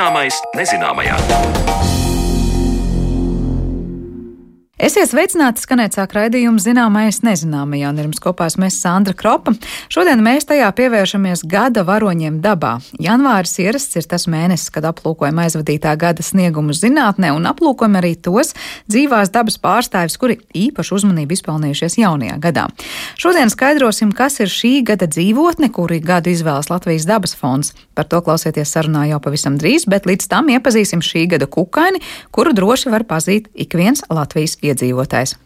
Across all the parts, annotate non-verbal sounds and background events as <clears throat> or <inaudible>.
Zināmais nezināmajā. Esiet sveicināti, skanēt sāk raidījumu zināmais nezināmajā, un ir mums kopā mēs Sandra Kropa. Šodien mēs tajā pievēršamies gada varoņiem dabā. Janvāris ierasts ir tas mēnesis, kad aplūkojam aizvadītā gada sniegumus zinātnē un aplūkojam arī tos dzīvās dabas pārstāvis, kuri īpašu uzmanību izpelnījušies jaunajā gadā. Šodien skaidrosim, kas ir šī gada dzīvotne, kuru gadu izvēlas Latvijas dabas fonds. Par to klausieties sarunā jau pavisam drīz, bet līdz tam iepazīsim šī gada kukaini, kuru droši var pazīt ik viens Latvijas iedzīvotājs iedzīvotājs.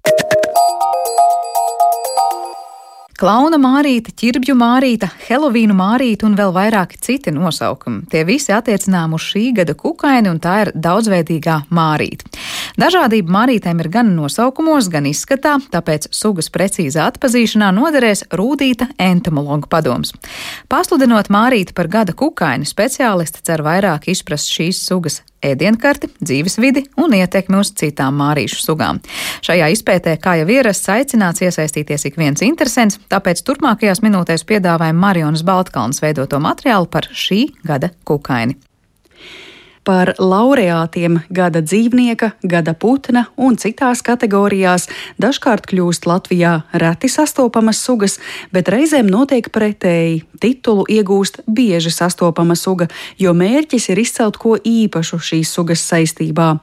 Klauna mārīte, ķirbju mārīte, helovīnu mārīte un vēl vairāki citi nosaukumi. Tie visi attiecinām uz šī gada kukaini, un tā ir daudzveidīgā mārīte. Dažādība mārītēm ir gan nosaukumos, gan izskatā, tāpēc sugas precīzā atpazīšanā noderēs rūtīta entomologa padoms. Pasludinot mārīti par gada kukaini, speciālisti cer vairāk izprast šīs sugas ēdienkarti, dzīvesvidi un ietekmi uz citām mārīšu sugām. Šajā izpētē, kā jau ierasts, aicināts iesaistīties ik viens interesants, tāpēc turpmākajās minūtēs piedāvājam Marionas Baltkalnas veidoto materiālu par šī gada kukaini par laureātiem gada dzīvnieka, gada putna un citās kategorijās dažkārt kļūst Latvijā reti sastopamas sugas, bet reizēm notiek pretēji. Titulu iegūst bieži sastopama suga, jo mērķis ir izcelt ko īpašu šīs sugas saistībā.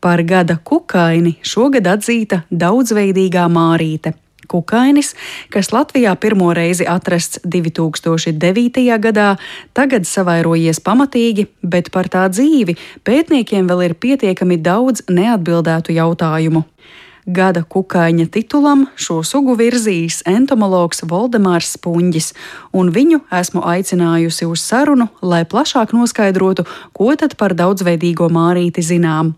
Par gada kukaini šogad atzīta daudzveidīgā mārīte. Kukainis, kas Latvijā pirmo reizi atrasts 2009. gadā, tagad savairojies pamatīgi, bet par tā dzīvi pētniekiem vēl ir pietiekami daudz neatbildētu jautājumu. Gada kukaiņa titulam šo sugu virzījis entomologs Voldemārs Spunģis, un viņu esmu aicinājusi uz sarunu, lai plašāk noskaidrotu, ko tad par daudzveidīgo mārīti zinām.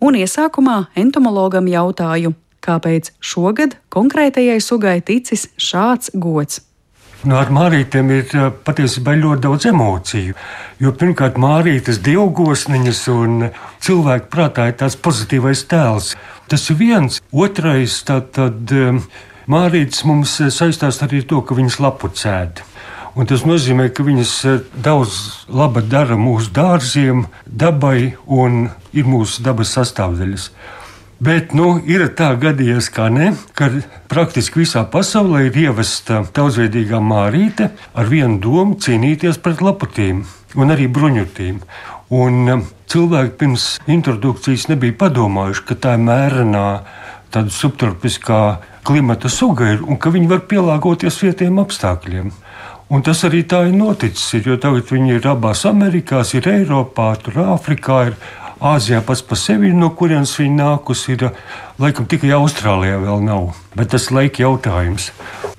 Un iesākumā entomologam jautāju, kāpēc šogad konkrētajai sugai ticis šāds gods. Nu, ar mārītēm ir patiesībā ļoti daudz emociju. Jo pirmkārt, mārītes dievgosniņas un cilvēku prātā ir tāds pozitīvais tēls. Tas ir viens. Otrais, tad mārītes mums saistās arī ar to, ka viņas lapu cēd. Un tas nozīmē, ka viņas daudz laba dara mūsu dārziem, dabai un ir mūsu dabas sastāvdaļas. Bet nu, ir tā gadījies, ka ne, ka praktiski visā pasaulē ir ievesta daudzveidīgā mārīte ar vienu domu cīnīties pret laputīm un arī bruņutīm. Un um, cilvēki pirms introdukcijas nebija padomājuši, ka tā ir mērenā, tāda subtropiskā klimata suga ir un ka viņi var pielāgoties vietējiem apstākļiem. Un tas arī tā ir noticis, jo tagad viņi ir abās Amerikās, ir Eiropā, tur Āfrikā. Ir Āzijā pats par sevi, no kurienes viņa nākusi, ir laikam tikai Austrālijā vēl nav. Bet tas laika jautājums.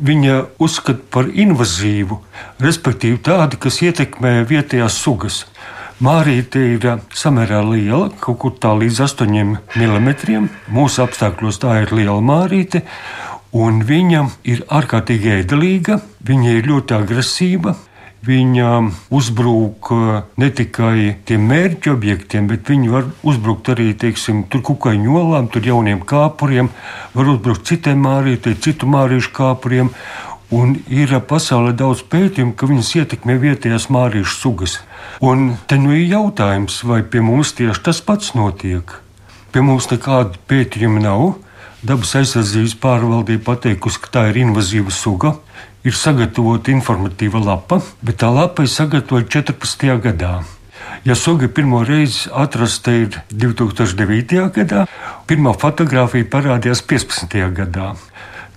Viņa uzskata par invazīvu, respektīvi tādu, kas ietekmē vietējās sugas. Mārīte ir samērā liela, kaut kur tā līdz 8 mm. Mūsu apstākļos tā ir liela mārīte, viņa ir ārkārtīgi ēdelīga, viņa ir ļoti agresīva, Viņa uzbrūk uh, ne tikai tiem mērķu objektiem, bet viņi var uzbrukt arī teiksim, kukaiņu olām, tur jauniem kāpuriem, var uzbrukt citiem mārītiem, citu mārīšu kāpuriem. Un ir pasaulē daudz pētījumu, ka viņas ietekmē vietējās mārīšu sugas. Un te nu ir jautājums, vai pie mums tieši tas pats notiek. Pie mums nekāda pētījuma nav. Dabas aizsardzības pārvaldība pateikusi, ka tā ir invazīva suga ir sagatavota informatīva lapa, bet tā lapa ir sagatavota 14. gadā. Ja suga pirmo reizi atrasta ir 2009. gadā, pirmā fotografija parādījās 15. gadā.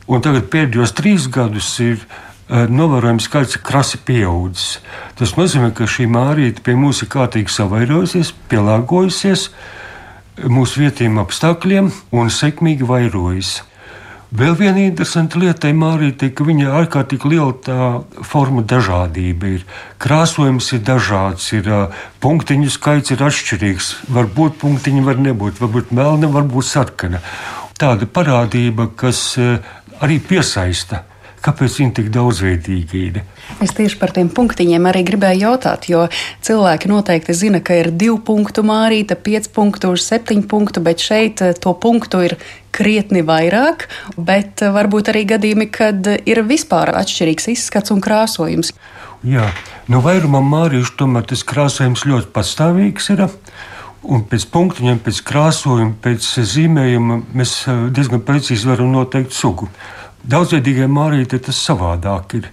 Un tagad pēdējos trīs gadus ir uh, novērojams skaits krasi pieaudzis. Tas nozīmē, ka šī mārīte pie mums ir kārtīgi savairojusies, pielāgojusies mūsu vietējiem apstākļiem un sekmīgi vairojas. Vēl viena interesanta lieta Mārīte, ka viņa ir ārkārtīgi liela tā forma dažādība. Ir. Krāsojums ir dažāds, ir punktiņu skaits ir atšķirīgs. Varbūt punktiņi var nebūt, varbūt melna, varbūt sarkana. Tāda parādība, kas arī piesaista Kāpēc viņi tik daudzveidīgi ir? Es tieši par tiem punktiņiem arī gribēju jautāt, jo cilvēki noteikti zina, ka ir divu punktu mārīte, pieci punktu septiņu punktu, bet šeit eh, to punktu ir krietni vairāk, bet eh, varbūt arī gadījumi, kad ir vispār atšķirīgs izskats un krāsojums. Jā, no vairumam mārīšu tomēr tas krāsojums ļoti pastāvīgs ir. Un pēc punktiņiem, pēc krāsojuma, pēc zīmējuma mēs eh, diezgan precīzi varam noteikt sugu. Daudzveidīgai mārītei tas savādāk ir.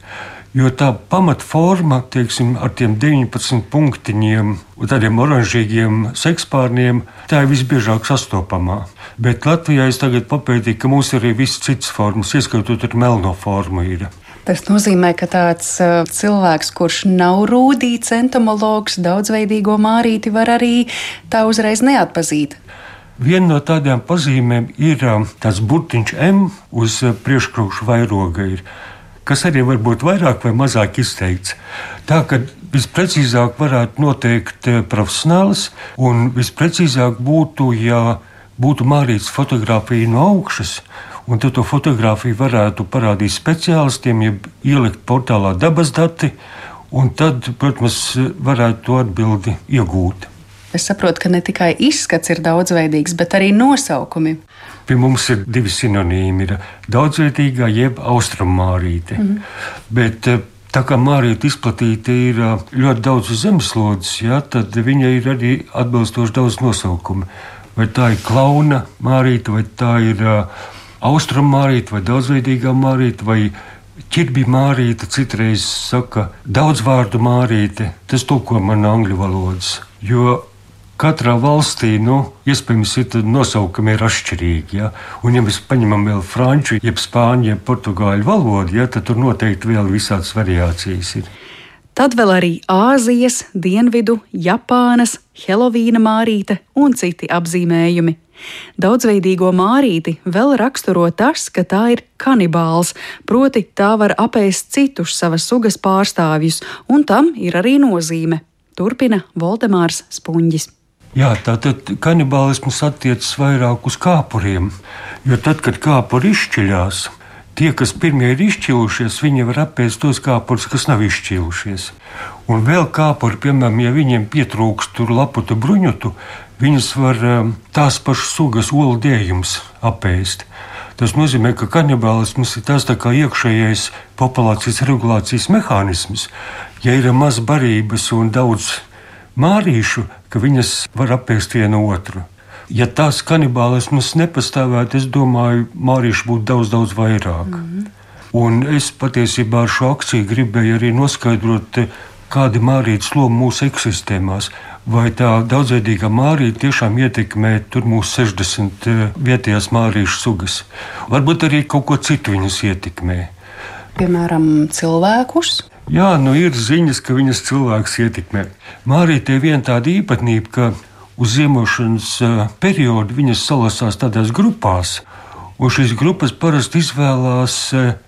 Jo tā pamatforma, teiksim, ar tiem 19 punktiņiem un tādiem oranžīgiem sekspārniem, tā ir visbiežāk sastopamā. Bet Latvijā es tagad papētīju, ka mums ir arī viss cits formas, ieskaitot ar melno formu. Ir. Tas nozīmē, ka tāds uh, cilvēks, kurš nav rūdīts entomologs, daudzveidīgo mārīti var arī tā uzreiz neatpazīt. Viena no tādām pazīmēm ir uh, tāds burtiņš M uz uh, priekškrūšu vairoga, ir, kas arī var būt vairāk vai mazāk izteikts. Tā kā visprecīzāk varētu noteikt uh, profesionāls, un visprecīzāk būtu, ja būtu mārīts fotografija no augšas, un to fotografiju varētu parādīt speciālistiem, ja ielikt portālā dabas dati, un tad, protams, varētu to atbildi iegūt. Es saprotu, ka ne tikai izskats ir daudzveidīgs, bet arī nosaukumi. Pie mums ir divi sinonīmi. Ir daudzveidīgā, jeb austrummārīte. Mm -hmm. Bet eh, tā kā mārīte izplatīta ir eh, ļoti daudz zemeslodes, ja, tad viņai ir arī atbilstoši daudz nosaukumu. Vai tā ir klauna mārīte, vai tā ir uh, austrumu mārīte vai daudzveidīgā mārīte vai ķirbja mārīte, citreiz saka daudz vārdu mārīte. Tas tulko man angļu valodas. Jo katrā valstī, nu, iespējams, ir nosaukumi ir atšķirīgi. Ja? Un, ja mēs paņemam vēl franču, jeb spāņu, jeb portugāļu valodu, ja, tad tur noteikti vēl visādas variācijas ir. Tad vēl arī Āzijas, Dienvidu, Japānas, Helovīna mārīte un citi apzīmējumi. Daudzveidīgo mārīti vēl raksturo tas, ka tā ir kanibāls, proti tā var apēst citus savas sugas pārstāvjus, un tam ir arī nozīme. Turpina Voldemārs Spunģis. Jā, tātad kanibālisms attiecas vairāk uz kāpuriem, jo tad, kad kāpuri izšķiļās, tie, kas pirmie ir izšķīlušies, viņi var apēst tos kāpurus, kas nav izšķīlušies. Un vēl kāpuri, piemēram, ja viņiem pietrūkst tur laputu bruņutu, viņas var um, tās pašas sugas olu dējums apēst. Tas nozīmē, ka kanibālisms ir tas iekšējais populācijas regulācijas mehānisms. Ja ir maz barības un daudz mārīšu, ka viņas var apēst vienu otru. Ja tās kanibālisms nepastāvētu, es domāju, mārīšu būtu daudz, daudz vairāk. Mm -hmm. Un es patiesībā ar šo akciju gribēju arī noskaidrot, kādi mārītas loma mūsu ekosistēmās. Vai tā daudzveidīgā mārīte tiešām ietekmē mūsu 60 eh, vietējās mārīšu sugas? Varbūt arī kaut ko citu viņas ietekmē. Piemēram, cilvēkus. Jā, nu ir ziņas, ka viņas cilvēks ietekmē. Mārīte ir viena tāda īpatnība, ka uz ziemošanas periodu viņas salasās tādās grupās, un šīs grupas parasti izvēlās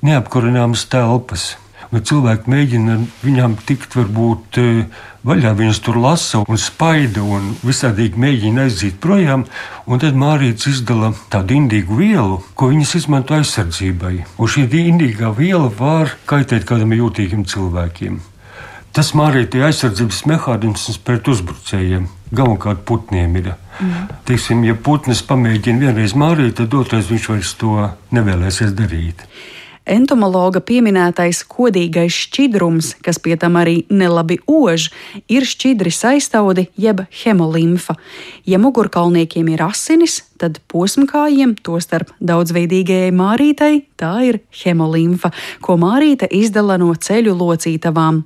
neapkurināmas telpas nu, cilvēki mēģina viņām tikt varbūt e, vaļā. Viņas tur lasa un spaida un visādīgi mēģina aiziet projām. Un tad Mārīts izdala tādu indīgu vielu, ko viņas izmanto aizsardzībai. Un šī indīgā viela var kaitēt kādam jūtīgam cilvēkiem. Tas Mārītī aizsardzības mehānisms pret uzbrucējiem galvenokārt putniem ir. Mm. Teiksim, ja putns pamēģina vienreiz mārīt, tad otrais viņš vairs to nevēlēsies darīt entomologa pieminētais kodīgais šķidrums, kas pie tam arī nelabi ož, ir šķidri aiztaudi jeb hemolimfa. Ja mugurkaulniekiem ir asinis, tad posmkājiem, tostarp daudzveidīgajai mārītei, tā ir hemolimfa, ko mārīte izdala no ceļu locītavām.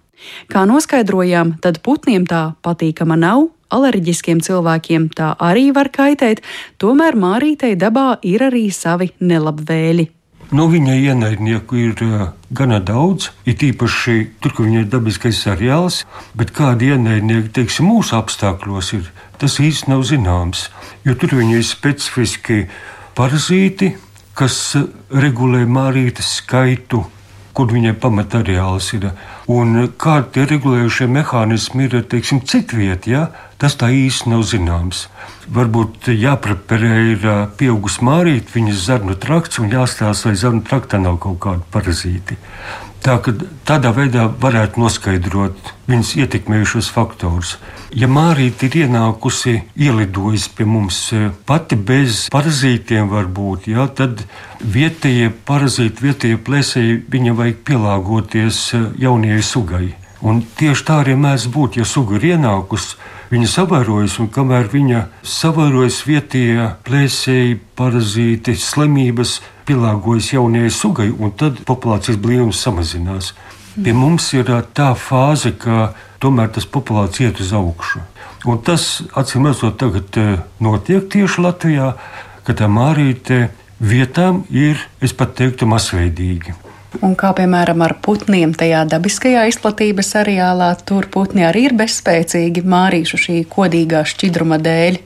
Kā noskaidrojām, tad putniem tā patīkama nav, alerģiskiem cilvēkiem tā arī var kaitēt, tomēr mārītei dabā ir arī savi nelabvēli. Nu, viņai ienaidnieku ir uh, gana daudz, it īpaši tur, kur viņai ir dabiskais areāls, bet kādi ienaidnieki, teiksim, mūsu apstākļos ir, tas īsti nav zināms. Jo tur viņi ir specifiski parazīti, kas regulē mārītes skaitu, kur viņai pamatarēls ir. Un kādi tie regulējušie mehānismi ir, teiksim, citviet, ja? tas tā īsti nav zināms. Varbūt jāpreparē ir pieaugusi mārīte, viņas zarnu trakts un jāstāsta, vai zarnu traktā nav kaut kāda parazīti. Tā, tādā veidā varētu noskaidrot viņas ietekmējušos faktorus. Ja mārīte ir ienākusi, ielidojusi pie mums pati bez parazītiem, varbūt, jā, tad vietējie parazīti, vietējie plēsēji, viņam vajag pielāgoties jaunajai sugai. Un tieši tā arī mēdz būt, ja suga ir ienākusi. Viņa savarojas, un kamēr viņa savarojas, vietējie plēsēji, parazīti, slimības pielāgojas jaunajai sugai, un tad populācijas blīvums samazinās. Pie mums ir tā fāze, ka tomēr tas populācija iet uz augšu. Un tas, acīm redzot, tagad notiek tieši Latvijā, ka tā mārīte vietām ir, es pat teiktu, masveidīgi. Un kā piemēram ar putniem tajā dabiskajā izplatības areālā, tur putni arī ir bezspēcīgi mārīšu šī kodīgā šķidruma dēļ.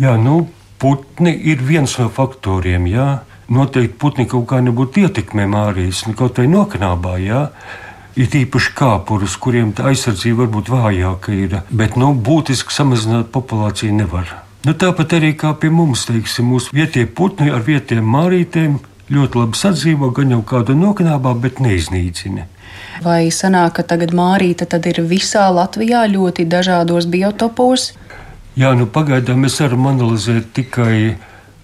Jā, nu, putni ir viens no faktoriem. Jā. Noteikti putni kaut kā nebūtu ietekmē mārījis, nu, kaut vai noknābā. Jā. Ir īpaši kāpurus, kuriem tā aizsardzība varbūt vājāka ir, bet nu, būtiski samazināt populāciju nevar. Nu, tāpat arī kā pie mums, teiksim, mūsu vietējie putni ar vietējiem mārītēm ļoti labi sadzīvo, gan jau kādu noknābā, bet neiznīcina. Vai sanāk, ka tagad mārīte ir visā Latvijā ļoti dažādos biotopos? Jā, nu pagaidām mēs varam analizēt tikai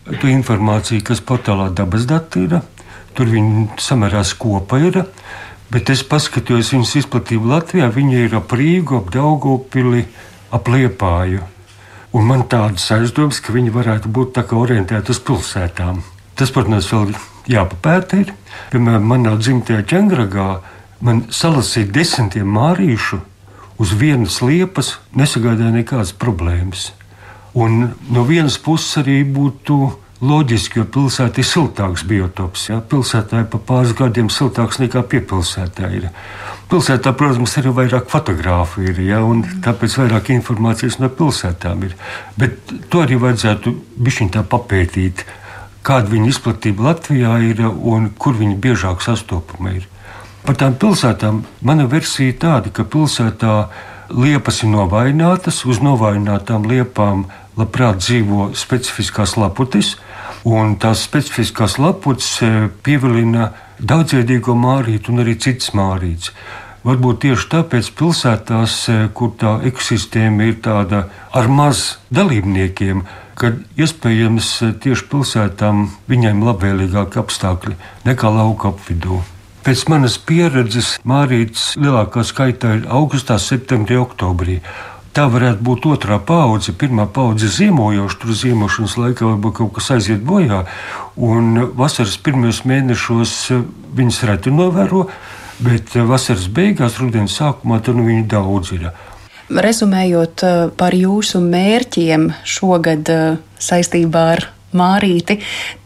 to informāciju, kas portālā dabas dati ir. Tur viņi samērās kopā ir. Bet es paskatījos viņas izplatību Latvijā. Viņa ir ap Rīgu, ap Daugopili, ap Liepāju. Un man tādas aizdomas, ka viņi varētu būt tā kā orientēti uz pilsētām. Tas, protams, vēl jāpapēta. Ir. Piemēram, manā dzimtajā ķēngragā man salasīja desmitiem mārīšu uz vienas liepas, nesagādāja nekādas problēmas. Un no vienas puses arī būtu loģiski, jo pilsēta ir siltāks biotops. Ja? Pilsētā ir pa pāris gadiem siltāks nekā piepilsētā. Ir. Pilsētā, protams, arī vairāk fotografu ir, ja? un tāpēc vairāk informācijas no pilsētām ir. Bet to arī vajadzētu bišķiņ tā papētīt kāda viņa izplatība Latvijā ir un kur viņa biežāk sastopama ir. Par tām pilsētām mana versija ir tāda, ka pilsētā liepas ir novājinātas, uz novājinātām liepām labprāt dzīvo specifiskās laputis, un tās specifiskās laputis e, pievilina daudzveidīgo mārītu un arī citas mārītes. Varbūt tieši tāpēc pilsētās, e, kur tā ekosistēma ir tāda ar maz dalībniekiem, ka iespējams eh, tieši pilsētām viņiem labvēlīgāki apstākļi nekā lauka apvidū. Pēc manas pieredzes Mārītas lielākā skaitā ir augustā, septembrī, oktobrī. Tā varētu būt otrā paudze. Pirmā paudze ziemojoša, tur ziemošanas laikā varbūt kaut kas aiziet bojā. Un vasaras pirmajos mēnešos eh, viņas reti novēro, bet eh, vasaras beigās, rudens sākumā, tur nu viņi daudz ir. Rezumējot eh, par jūsu mērķiem šogad saistībā ar Mārīti,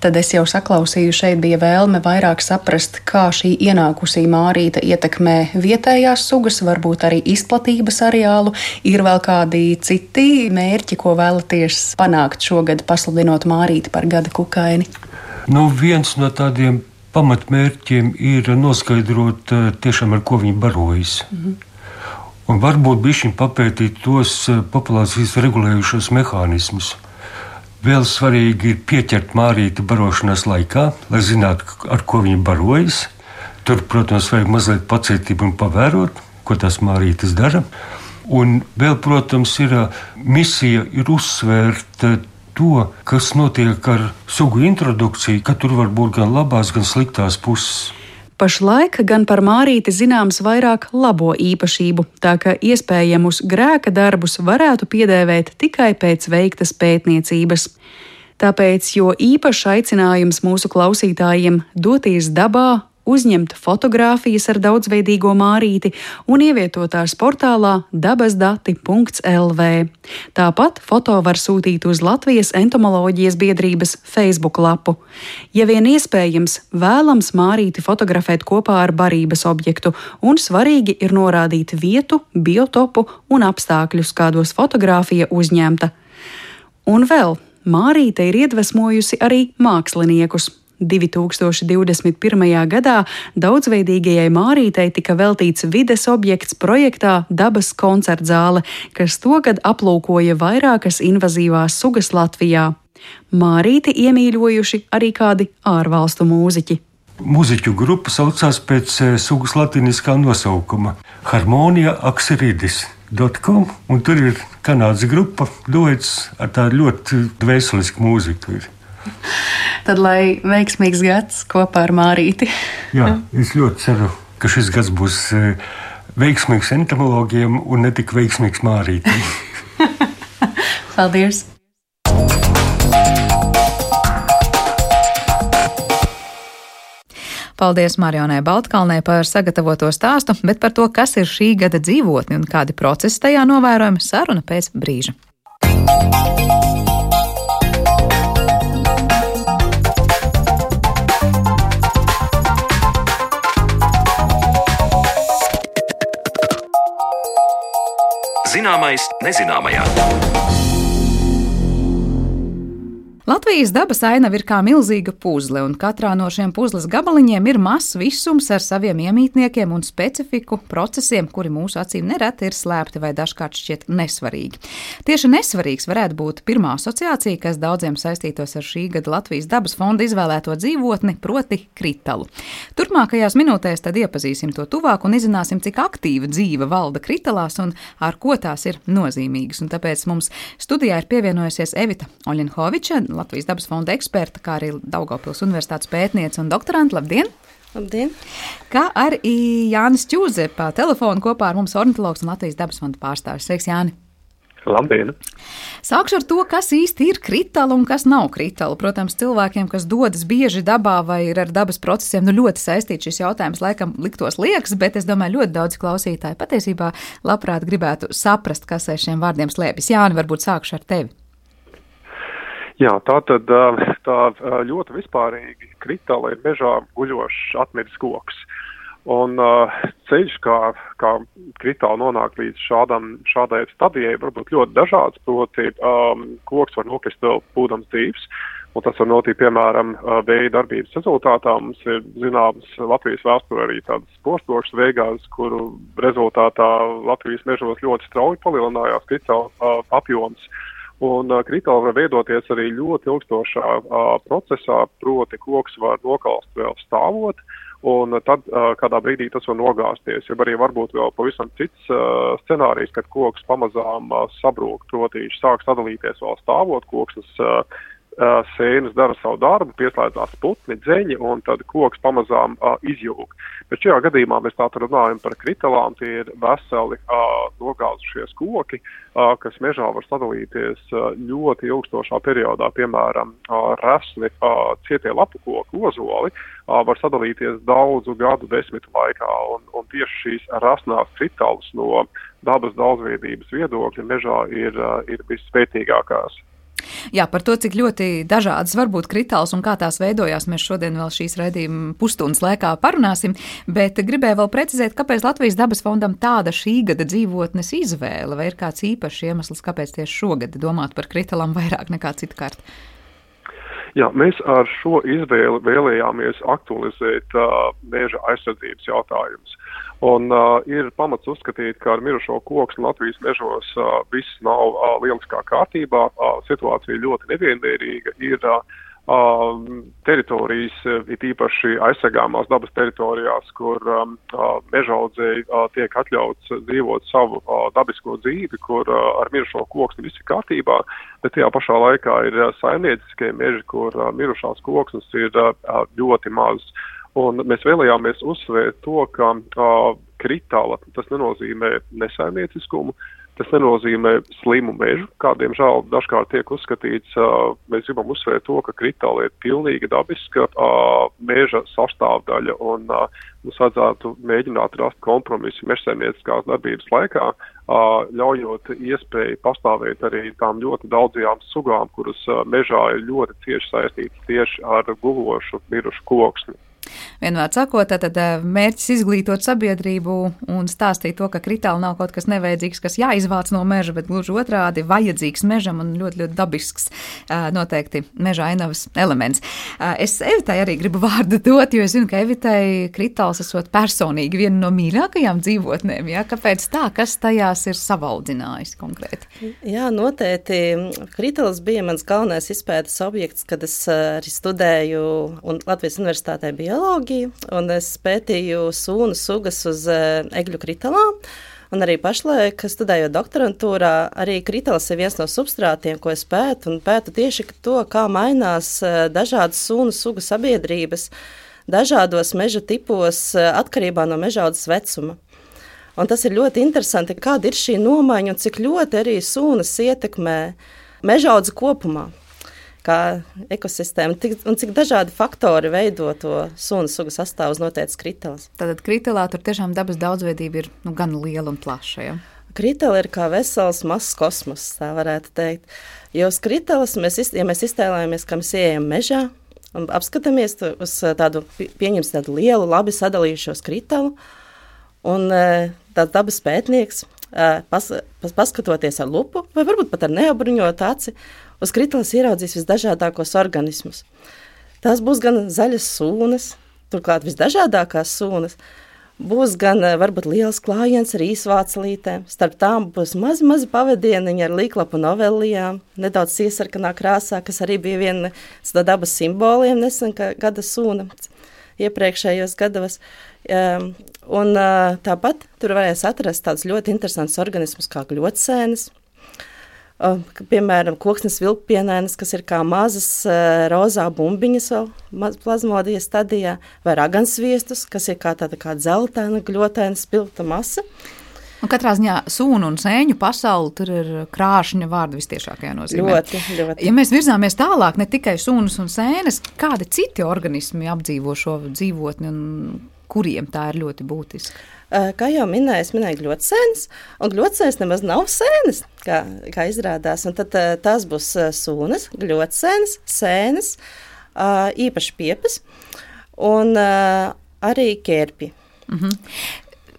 tad es jau saklausīju, šeit bija vēlme vairāk saprast, kā šī ienākusī mārīte ietekmē vietējās sugas, varbūt arī izplatības areālu. Ir vēl kādi citi mērķi, ko vēlaties panākt šogad, pasludinot mārīti par gada kukaini? Nu, viens no tādiem pamatmērķiem ir noskaidrot, eh, tiešām, ar ko viņi barojas. Mm -hmm un varbūt bišķiņ papētīt tos eh, populācijas regulējušos mehānismus. Vēl svarīgi ir pieķert mārīti barošanas laikā, lai zinātu, ar ko viņi barojas. Tur, protams, vajag mazliet pacietību un pavērot, ko tas mārītis dara. Un vēl, protams, ir misija ir uzsvērt to, kas notiek ar sugu introdukciju, ka tur var būt gan labās, gan sliktās puses. Pašlaik gan par Mārīti zināms vairāk labo īpašību, tā ka iespējamus grēka darbus varētu piedēvēt tikai pēc veiktas pētniecības. Tāpēc jo īpašs aicinājums mūsu klausītājiem doties dabā, uzņemt fotogrāfijas ar daudzveidīgo mārīti un ievietot tās portālā dabasdati.lv. Tāpat foto var sūtīt uz Latvijas entomoloģijas biedrības Facebook lapu. Ja vien iespējams, vēlams mārīti fotografēt kopā ar barības objektu, un svarīgi ir norādīt vietu, biotopu un apstākļus, kādos fotografija uzņemta. Un vēl Mārīte ir iedvesmojusi arī māksliniekus. 2021. gadā daudzveidīgajai Mārītei tika veltīts vides objekts projektā Dabas koncertzāle, kas tagad aplūkoja vairākas invazīvās sugas Latvijā. Mārīti iemīļojuši arī kādi ārvalstu mūziķi. Mūziķu grupa saucās pēc eh, sugas latīniskā nosaukuma - Harmonija Akseridis. .com, un tur ir kanādas grupa, duets ar tādu ļoti dvēselisku mūziku. Ir. <laughs> Tad lai veiksmīgs gads kopā ar Mārīti. Jā, es ļoti ceru, ka šis gads būs e, veiksmīgs entomologiem un ne tik veiksmīgs mārītiem. <laughs> Paldies! Paldies Marionai Baltkalnē par sagatavoto stāstu, bet par to, kas ir šī gada dzīvotne un kādi procesi tajā novērojami, saruna pēc brīža. Zināmais nezināmajā. Latvijas dabas ainava ir kā milzīga puzle, un katrā no šiem puzles gabaliņiem ir mazs visums ar saviem iemītniekiem un specifiku procesiem, kuri mūsu acīm nereti ir slēpti vai dažkārt šķiet nesvarīgi. Tieši nesvarīgs varētu būt pirmā asociācija, kas daudziem saistītos ar šī gada Latvijas dabas fonda izvēlēto dzīvotni, proti kritalu. Turpmākajās minūtēs tad iepazīsim to tuvāk un izzināsim, cik aktīva dzīve valda kritalās un ar ko tās ir nozīmīgas. Un tāpēc mums studijā ir pievienojusies Evita Oļenhoviča, Latvijas dabas fonda eksperta, kā arī Daugopils universitātes pētniece un doktoranta. Labdien! Labdien! Kā arī Jānis Čūze pa telefonu kopā ar mums ornitologs un Latvijas dabas fonda pārstāvis. Sveiks, Jāni! Labdien! Sākšu ar to, kas īsti ir kritāla un kas nav kritāla. Protams, cilvēkiem, kas dodas bieži dabā vai ir ar dabas procesiem, nu ļoti saistīts šis jautājums, laikam liktos liekas, bet es domāju, ļoti daudz klausītāji patiesībā labprāt gribētu saprast, kas aiz šiem vārdiem slēpjas. Jāni, varbūt sākšu ar tevi. Jā, tā tad tā ļoti vispārīgi kritāla ir mežā guļošs atmiris koks. Un uh, ceļš, kā, kā kritāli nonāk līdz šādam, šādai stadijai, var būt ļoti dažāds. Proti, um, koks var nokrist vēl būdams dzīves, un tas var notikt, piemēram, vēja darbības rezultātā. Mums ir zināms Latvijas vēsturē arī tādas postokšas veigās, kuru rezultātā Latvijas mežos ļoti strauji palielinājās kritāla uh, apjoms. Uh, Un uh, kritāli var veidoties arī ļoti ilgstošā uh, procesā, proti koks var nokalst vēl stāvot, un tad uh, kādā brīdī tas var nogāzties. Ja arī varbūt vēl pavisam cits uh, scenārijs, kad koks pamazām uh, sabrūk, proti viņš sāk sadalīties vēl stāvot, koks tas uh, sēnes dara savu darbu, pieslēdzās putni, dzeņi, un tad koks pamazām uh, izjūg. Bet šajā gadījumā mēs tātad runājam par kritalām, tie ir veseli uh, nogāzušies koki, uh, kas mežā var sadalīties uh, ļoti ilgstošā periodā, piemēram, uh, resni uh, cietie lapu koku ozoli, uh, var sadalīties daudzu gadu desmitu laikā, un, un tieši šīs rasnās kritālas no dabas daudzveidības viedokļa mežā ir, uh, ir visspēcīgākās. Jā, par to, cik ļoti dažādas var būt kritāls un kā tās veidojās, mēs šodien vēl šīs raidījuma pusstundas laikā parunāsim, bet gribēju vēl precizēt, kāpēc Latvijas dabas fondam tāda šī gada dzīvotnes izvēle, vai ir kāds īpašs iemesls, kāpēc tieši šogad domāt par kritālām vairāk nekā citkārt? Jā, mēs ar šo izvēli vēlējāmies aktualizēt uh, meža aizsardzības jautājumus. Un uh, ir pamats uzskatīt, ka ar mirušo koku Latvijas mežos uh, viss nav uh, lieliskā kārtībā, uh, situācija ļoti nevienmērīga. Ir uh, teritorijas, it īpaši aizsargāmās dabas teritorijās, kur um, uh, mežaudzēji uh, tiek atļauts dzīvot savu uh, dabisko dzīvi, kur uh, ar mirušo koku viss ir kārtībā, bet tajā pašā laikā ir uh, saimnieciskie meži, kur uh, mirušās koksnes ir uh, ļoti maz. Un mēs vēlējāmies uzsvērt to, ka uh, kritāla tas nenozīmē nesaimnieciskumu, tas nenozīmē slimu mežu, kādiem žēl dažkārt tiek uzskatīts. Uh, mēs gribam uzsvērt to, ka kritāla ir pilnīgi dabiska uh, meža sastāvdaļa un uh, mums vajadzētu mēģināt rast kompromisu mežsaimnieciskās darbības laikā, uh, ļaujot iespēju pastāvēt arī tām ļoti daudzajām sugām, kuras uh, mežā ir ļoti cieši saistītas tieši ar guvošu mirušu koksni. Vienmēr sakot, tad eh, mērķis izglītot sabiedrību un stāstīt to, ka kritāli nav kaut kas nevajadzīgs, kas jāizvāc no meža, bet gluži otrādi vajadzīgs mežam un ļoti, ļoti dabisks eh, noteikti meža ainavas elements. Eh, es Evitai arī gribu <laughs> vārdu dot, jo es zinu, ka Evitai kritāls esot personīgi viena no mīļākajām dzīvotnēm. Ja? Kāpēc tā? Kas tajās ir savaldzinājis konkrēti? Jā, noteikti. Kritāls bija mans galvenais izpētes objekts, kad es arī studēju un Latvijas universitātē bija bioloģiju, un es pētīju sūnu sugas uz eh, egļu kritālām. Un arī pašlaik, studējot doktorantūrā, arī kritāls ir viens no substrātiem, ko es pētu. Un pētu tieši to, kā mainās eh, dažādas sunu sugu sabiedrības dažādos meža tipos eh, atkarībā no mežaudas vecuma. Un tas ir ļoti interesanti, kāda ir šī nomaiņa un cik ļoti arī sūnas ietekmē mežaudzi kopumā. Kā ekosistēma, un cik dažādi faktori veido to sunu sugu sastāvu uz noteiktas kritelas. Tātad kritelā tur tiešām dabas daudzveidība ir nu, gan liela un plaša. Ja? Kritela ir kā vesels mazs kosmos, tā varētu teikt. Jo uz kritelas, mēs, ja mēs iztēlojamies, ka mēs ejam mežā, un apskatāmies uz tādu, pieņemsim tādu lielu, labi sadalījušos kritelu, un tāds dabas pētnieks, pas, pas, paskatoties ar lupu, vai varbūt pat ar neapbruņotu aci, uz kriteles ieraudzīs visdažādākos organismus. Tās būs gan zaļas sūnas, turklāt visdažādākās sūnas. Būs gan varbūt liels klājiens ar īsvācelītēm, starp tām būs mazi, mazi pavadieniņi ar līklapu novellijām, nedaudz iesarkanā krāsā, kas arī bija viena no dabas simboliem nesen, gada sūna iepriekšējos gados. Um, un uh, tāpat tur varēs atrast tādus ļoti interesantus organismus kā gļotsēnes, piemēram, koksnes vilkpienēnes, kas ir kā mazas uh, rozā bumbiņas vēl plazmodijas stadijā, vai ragansviestus, kas ir kā tāda kā dzeltēna, gļotaina spilta masa. Un katrā ziņā sūnu un sēņu pasauli tur ir krāšņa vārda vistiešākajā nozīmē. Ļoti, ļoti. Ja mēs virzāmies tālāk, ne tikai sūnas un sēnes, kādi citi organismi apdzīvo šo dzīvotni un kuriem tā ir ļoti būtiska? Kā jau minēju, es minēju gļotsēnes, un gļotsēnes nemaz nav sēnes, kā, kā izrādās. Un tad tās būs sūnas, gļotsēnes, sēnes, īpaši piepas un arī ķērpi. -hmm.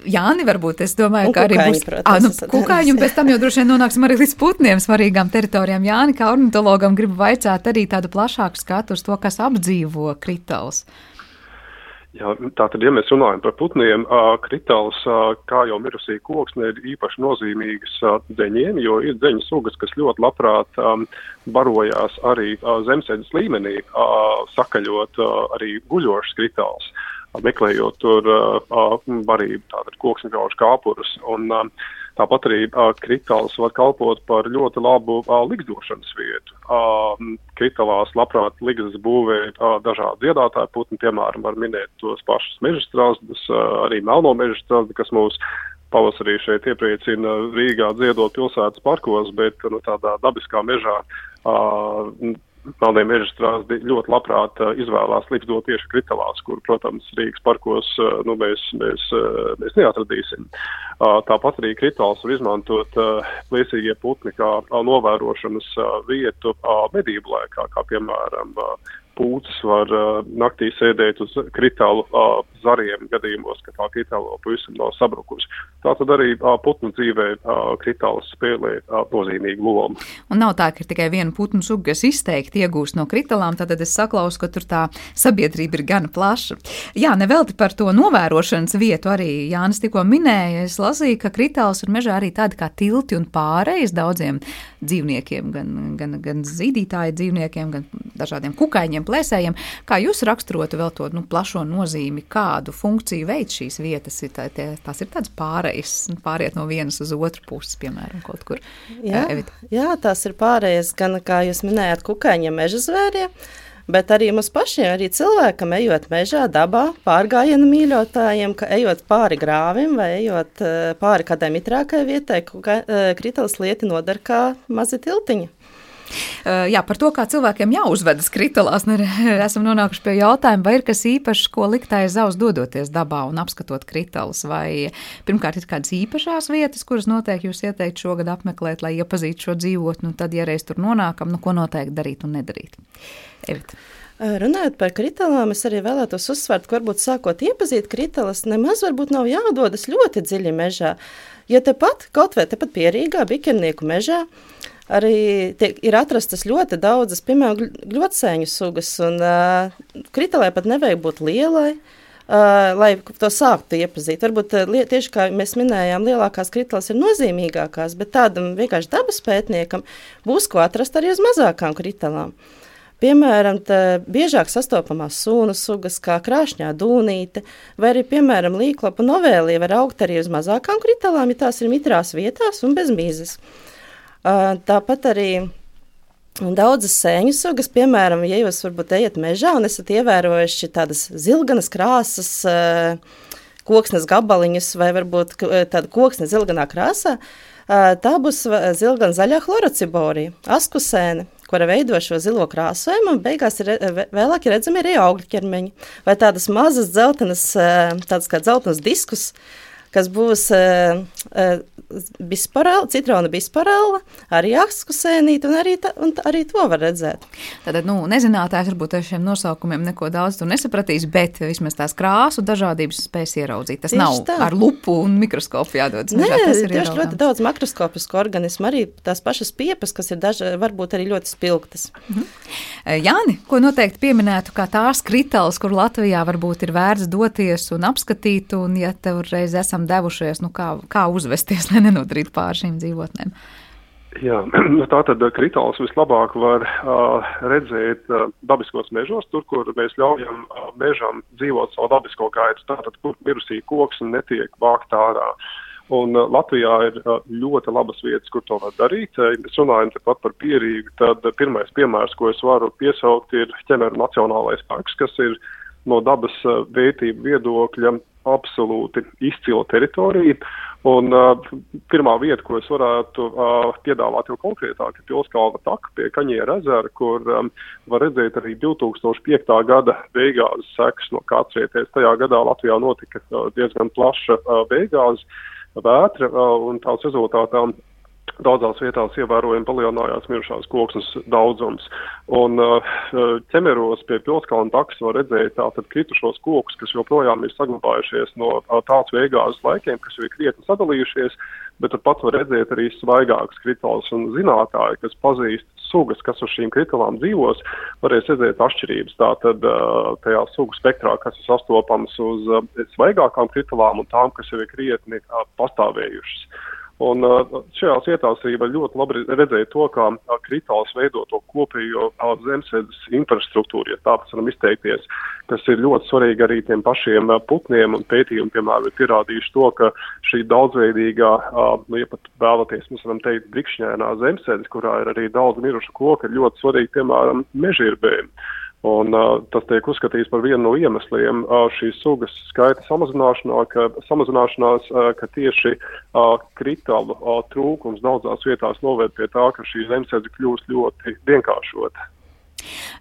Jāni, varbūt es domāju, un ka kukaiņi, arī būs protams, nu, kukaiņi, un pēc tam jau droši vien nonāksim arī līdz putniem svarīgām teritorijām. Jāni, kā ornitologam, gribu vaicāt arī tādu plašāku skatu uz to, kas apdzīvo kritāls. Jā, tātad, ja mēs runājam par putniem, kritāls, kā jau mirusī koksne, ir īpaši nozīmīgas deņiem, jo ir deņu sugas, kas ļoti labprāt barojās arī zemsēdzes līmenī, sakaļot arī guļošas kritāls, meklējot tur barību, tātad koksni gaužu kāpurus. Un, Tāpat arī uh, kritāls var kalpot par ļoti labu uh, likdošanas vietu. Uh, kritālās labprāt ligas būvē uh, dažādi dziedātāji putni, piemēram, var minēt tos pašus meža strazdus, uh, arī melno meža strazdi, kas mūs pavasarī šeit iepriecina Rīgā dziedot pilsētas parkos, bet nu, tādā dabiskā mežā uh, Melnie meža strāzdi ļoti labprāt uh, izvēlās likdot tieši kritalās, kur, protams, Rīgas parkos uh, nu, mēs, mēs, uh, mēs neatradīsim. Tāpat arī kritāls var izmantot plēsīgie putni kā novērošanas vietu medību laikā, kā piemēram pūcis var uh, naktī sēdēt uz kritālu uh, zariem gadījumos, ka tā kritāla pavisam nav sabrukusi. Tā tad arī uh, putnu dzīvē uh, kritāls spēlē uh, nozīmīgu lomu. Un nav tā, ka ir tikai viena putnu suga, kas izteikti iegūst no kritālām, tad es saklausu, ka tur tā sabiedrība ir gana plaša. Jā, nevelti par to novērošanas vietu arī Jānis tikko minēja. Es lasīju, ka kritāls ir mežā arī tādi kā tilti un pārējais daudziem dzīvniekiem, gan, gan, gan zīdītāju dzīvniekiem, gan dažādiem kukaiņiem plēsējiem. Kā jūs raksturotu vēl to nu, plašo nozīmi, kādu funkciju veids šīs vietas? Ir tā, tie, tās ir tādas pārējas, nu, pāriet no vienas uz otru pusi, piemēram, kaut kur. Jā, jā tās ir pārējas, gan kā jūs minējāt, kukaiņiem, meža zvēriem. Bet arī mums pašiem, arī cilvēkam, ejot mežā, dabā, pārgājienu mīļotājiem, ka ejot pāri grāvim vai ejot pāri kādai mitrākai vietai, kritāls lieti nodara kā mazi tiltiņi. Jā, par to, kā cilvēkiem jāuzvedas kritālās, <laughs> esam nonākuši pie jautājuma, vai ir kas īpašs, ko likt aiz zaus dodoties dabā un apskatot kritālus. Vai pirmkārt ir kādas īpašās vietas, kuras noteikti jūs ieteikt šogad apmeklēt, lai iepazītu šo dzīvotni, un tad, ja reiz tur nonākam, nu ko noteikti darīt un nedarīt. Evita. Runājot par kritālām, es arī vēlētos uzsvērt, ka varbūt sākot iepazīt kritālas, nemaz varbūt nav jādodas ļoti dziļi mežā. Jo tepat, kaut vai tepat pierīgā, bikernieku mežā, uh, arī tiek, ir atrastas ļoti daudzas, piemēram, gļotsēņu sugas. Un, uh, kritālē pat nevajag būt lielai. Uh, lai to sāktu iepazīt. Varbūt uh, tieši kā mēs minējām, lielākās kritālas ir nozīmīgākās, bet tādam vienkārši dabas pētniekam būs ko atrast arī uz mazākām kritālām. Piemēram, biežāk sastopamās sunu sugas, kā krāšņā dūnīte, vai arī, piemēram, līklapu novēlija var augt arī uz mazākām kritālām, ja tās ir mitrās vietās un bez mīzes. Uh, Tāpat arī daudzas sēņu sugas, piemēram, ja jūs varbūt ejat mežā un esat ievērojuši tādas zilganas krāsas koksnes gabaliņus vai varbūt tādu koksni zilganā krāsā, tā būs zilgan zaļā chlorociborija, askusēne kura veido šo zilo krāsojumu, un beigās ir vēlāk ir redzami arī augļu ķermeņi vai tādas mazas dzeltenas, tādas kā dzeltenas diskus, kas būs uh, uh, bisparela, citrona bisparela, arī akskusēnīte, un arī, ta, un arī to var redzēt. Tātad, nu, nezinātājs varbūt ar šiem nosaukumiem neko daudz nesapratīs, bet vismaz tās krāsu dažādības spēs ieraudzīt. Tas tieši nav tā. ar lupu un mikroskopu jādod. Nē, tas ir tieši ļoti daudz makroskopisku organismu, arī tās pašas piepas, kas ir daži, varbūt arī ļoti spilgtas. Mhm. Jāni, ko noteikti pieminētu kā tās kritāls, kur Latvijā varbūt ir vērts doties un apskatīt, un ja tev reiz esam devušies, nu kā, kā uzvesties, lai nenodarītu pāri šīm dzīvotnēm. Jā, tā tad kritāls vislabāk var uh, redzēt uh, dabiskos mežos, tur, kur mēs ļaujam uh, mežam dzīvot savu dabisko gaitu, tātad, kur mirusī koks netiek vākt ārā. Un uh, Latvijā ir uh, ļoti labas vietas, kur to var darīt. Ja mēs runājam tepat par pierīgu, tad pirmais piemērs, ko es varu piesaukt, ir ķemeru nacionālais parks, kas ir no dabas vērtību viedokļa absolūti izcila teritorija. Un uh, pirmā vieta, ko es varētu uh, piedāvāt jau konkrētāk, ir Pilskalna taka pie Kaņiera ezera, kur um, var redzēt arī 2005. gada beigās sekas no kādsvieties. Tajā gadā Latvijā notika uh, diezgan plaša uh, beigās vētra, uh, un tās rezultātā daudzās vietās ievērojami palielinājās mirušās koksnes daudzums. Un uh, ķemeros pie pilskalna taks var redzēt tātad kritušos kokus, kas joprojām ir saglabājušies no uh, tāds veigāzes laikiem, kas jau ir krietni sadalījušies, bet turpat var redzēt arī svaigākas kritāls un zinātāji, kas pazīst sugas, kas uz šīm kritālām dzīvos, varēs redzēt atšķirības tātad uh, tajā sugu spektrā, kas ir sastopams uz svaigākām kritālām un tām, kas jau ir krietni pastāvējušas. Un šajās vietās arī var ļoti labi redzēt to, kā kritāls veido to kopējo zemesēdes infrastruktūru, ja tā mēs varam izteikties, kas ir ļoti svarīgi arī tiem pašiem putniem un pētījumi, piemēram, ir pierādījuši to, ka šī daudzveidīgā, nu, ja pat vēlaties, mēs varam teikt, brikšņēnā zemesēdes, kurā ir arī daudz mirušu koku, ir ļoti svarīgi, piemēram, mežirbēm. Un, uh, tas tiek uzskatīts par vienu no iemesliem uh, šīs sugas skaita samazināšanā, ka, samazināšanās, uh, ka tieši uh, kritālu uh, trūkums daudzās vietās noved pie tā, ka šī zemesēdze kļūst ļoti vienkāršota.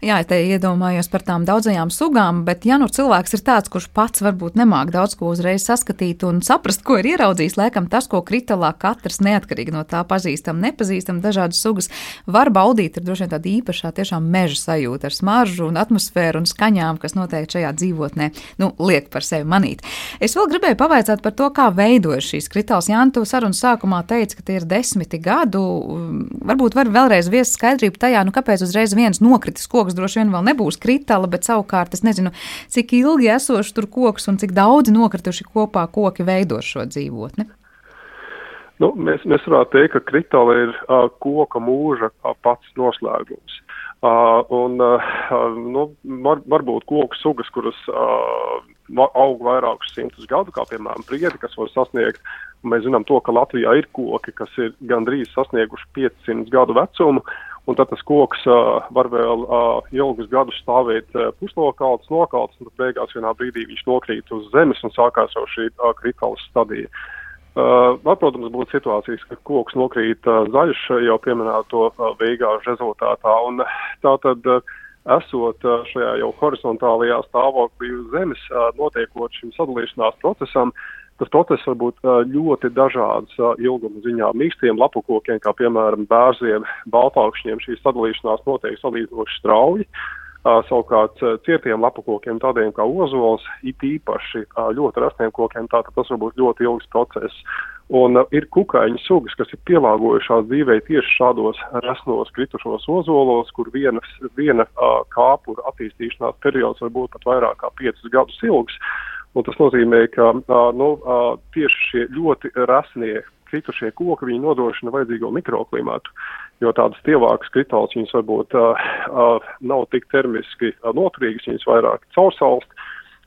Jā, es te iedomājos par tām daudzajām sugām, bet ja nu cilvēks ir tāds, kurš pats varbūt nemāk daudz ko uzreiz saskatīt un saprast, ko ir ieraudzījis, laikam tas, ko kritālā katrs neatkarīgi no tā pazīstam, nepazīstam dažādas sugas, var baudīt ar droši vien tādu īpašā tiešām meža sajūtu ar smaržu un atmosfēru un skaņām, kas noteikti šajā dzīvotnē, nu, liek par sevi manīt. Es vēl gribēju pavaicāt par to, kā veidojas šīs kritāls. Jā, tu sarunas sākumā teici, ka tie ir desmiti gadu. Varbūt var vēlreiz viest skaidrību tajā, nu, kāpēc uzreiz viens nokritis koks koks droši vien vēl nebūs kritāla, bet savukārt es nezinu, cik ilgi esoši tur koks un cik daudz nokrituši kopā koki veido šo dzīvotni. Nu, mēs, mēs varētu teikt, ka kritāla ir uh, koka mūža uh, pats noslēgums. Uh, un, uh, nu, var, varbūt koku sugas, kuras uh, aug vairākus simtus gadu, kā piemēram priedi, kas var sasniegt. Mēs zinām to, ka Latvijā ir koki, kas ir gandrīz sasnieguši 500 gadu vecumu, un tad tas koks uh, var vēl uh, ilgus gadus stāvēt uh, pusnokalts, nokalts, un tad beigās vienā brīdī viņš nokrīt uz zemes un sākās jau šī uh, kritāla stadija. Uh, var, protams, būt situācijas, ka koks nokrīt uh, zaļš jau pieminēto uh, beigāžu rezultātā, un tā tad uh, esot uh, šajā jau horizontālajā stāvoklī uz zemes, uh, notiekot šim sadalīšanās procesam, uh, Tas process var būt ļoti dažāds ilguma ziņā. Mīkstiem lapukokiem, kā piemēram bērziem, baltākšņiem, šī sadalīšanās notiek salīdzinoši strauji. Savukārt cietiem lapukokiem, tādiem kā ozols, it īpaši ļoti rastiem kokiem, tātad tas var būt ļoti ilgs process. Un ir kukaiņu sugas, kas ir pielāgojušās dzīvē tieši šādos resnos kritušos ozolos, kur vienas, viena kāpura attīstīšanās periods var būt pat vairāk kā 5 gadus ilgs. Un tas nozīmē, ka nu, tieši šie ļoti rasnie kritušie koki viņi nodrošina vajadzīgo mikroklimatu, jo tādas tievākas kritāls viņas varbūt nav tik termiski noturīgas, viņas vairāk caursalst,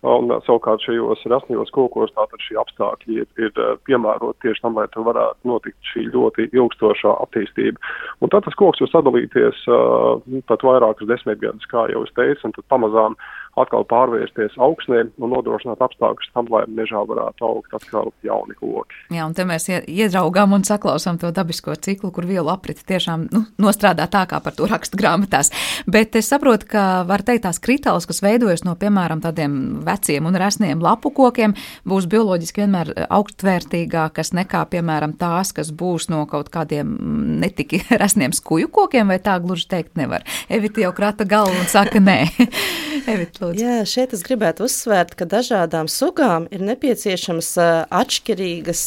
Un savukārt šajos rasnījos kokos tātad šie apstākļi ir, ir piemēroti tieši tam, lai tur varētu notikt šī ļoti ilgstošā attīstība. Un tad tas koks var sadalīties uh, pat vairākus desmitgadus, kā jau es teicu, un tad pamazām atkal pārvērsties augsnē un nodrošināt apstākļus tam, lai mežā varētu augt atkal jauni koki. Jā, un te mēs iedraugām un saklausām to dabisko ciklu, kur vielu apriti tiešām nu, nostrādā tā, kā par to raksta grāmatās. Bet es saprotu, ka var teikt tās kritāls, kas veidojas no, piemēram, tādiem veciem un resniem lapu kokiem, būs bioloģiski vienmēr augstvērtīgākas nekā, piemēram, tās, kas būs no kaut kādiem netiki <laughs> resniem skuju kokiem, vai tā gluži teikt nevar. Evita jau krata galvu un saka nē. <laughs> Evita, lūdzu. Jā, šeit es gribētu uzsvērt, ka dažādām sugām ir nepieciešamas atšķirīgas,